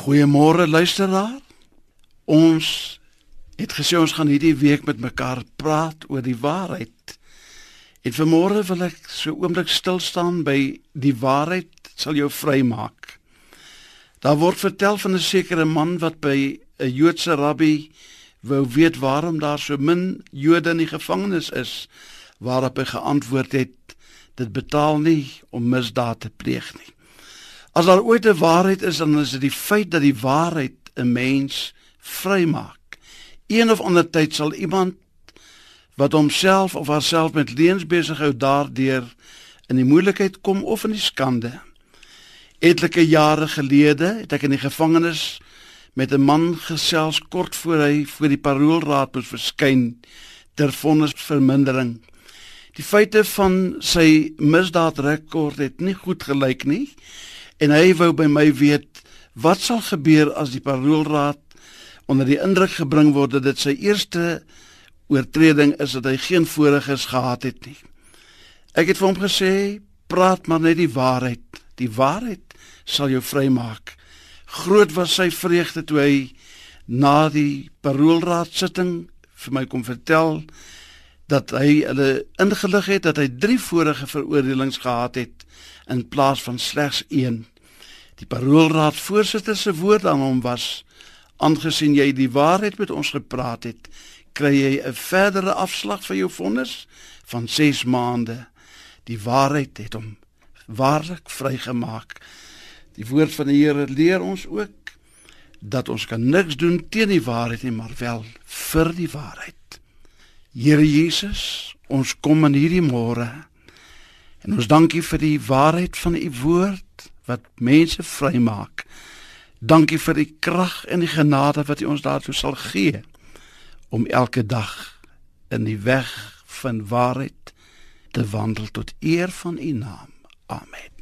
Goeiemôre luisteraar. Ons het gesê ons gaan hierdie week met mekaar praat oor die waarheid. En vanmôre wil ek so oomblik stil staan by die waarheid sal jou vrymaak. Daar word vertel van 'n sekere man wat by 'n Joodse rabbi wou weet waarom daar so min Jode in die gevangenis is, waarop hy geantwoord het: dit betaal nie om misdaad te pleeg nie. As daar ooit 'n waarheid is, dan is dit die feit dat die waarheid 'n mens vrymaak. Een of ander tyd sal iemand wat homself of haarself met leuns besig hou daardeur in die moeilikheid kom of in die skande. Etlike jare gelede het ek in die gevangenis met 'n man gesels kort voor hy voor die paroolraad moes verskyn ter vonnisvermindering. Die feite van sy misdaadrekord het nie goed gelyk nie en hy wou by my weet wat sal gebeur as die paroolraad onder die indruk gebring word dat dit sy eerste oortreding is dat hy geen voorgesters gehad het nie. Ek het vir hom gesê, praat maar net die waarheid. Die waarheid sal jou vrymaak. Groot was sy vreugde toe hy na die paroolraad sitting vir my kom vertel dat hy hulle ingelig het dat hy 3 vorige veroordelings gehad het in plaas van slegs 1. Die paroolraad voorsitter se woord aan hom was: "Aangesien jy die waarheid met ons gepraat het, kry jy 'n verdere afslag vir jou vonnis van 6 maande. Die waarheid het hom waarlik vrygemaak." Die woord van die Here leer ons ook dat ons kan niks doen teen die waarheid nie, maar wel vir die waarheid. Here Jesus, ons kom in hierdie môre en ons dankie vir die waarheid van u woord wat mense vrymaak. Dankie vir die krag en die genade wat U ons daartoe sal gee om elke dag in die weg van waarheid te wandel tot eer van U naam. Amen.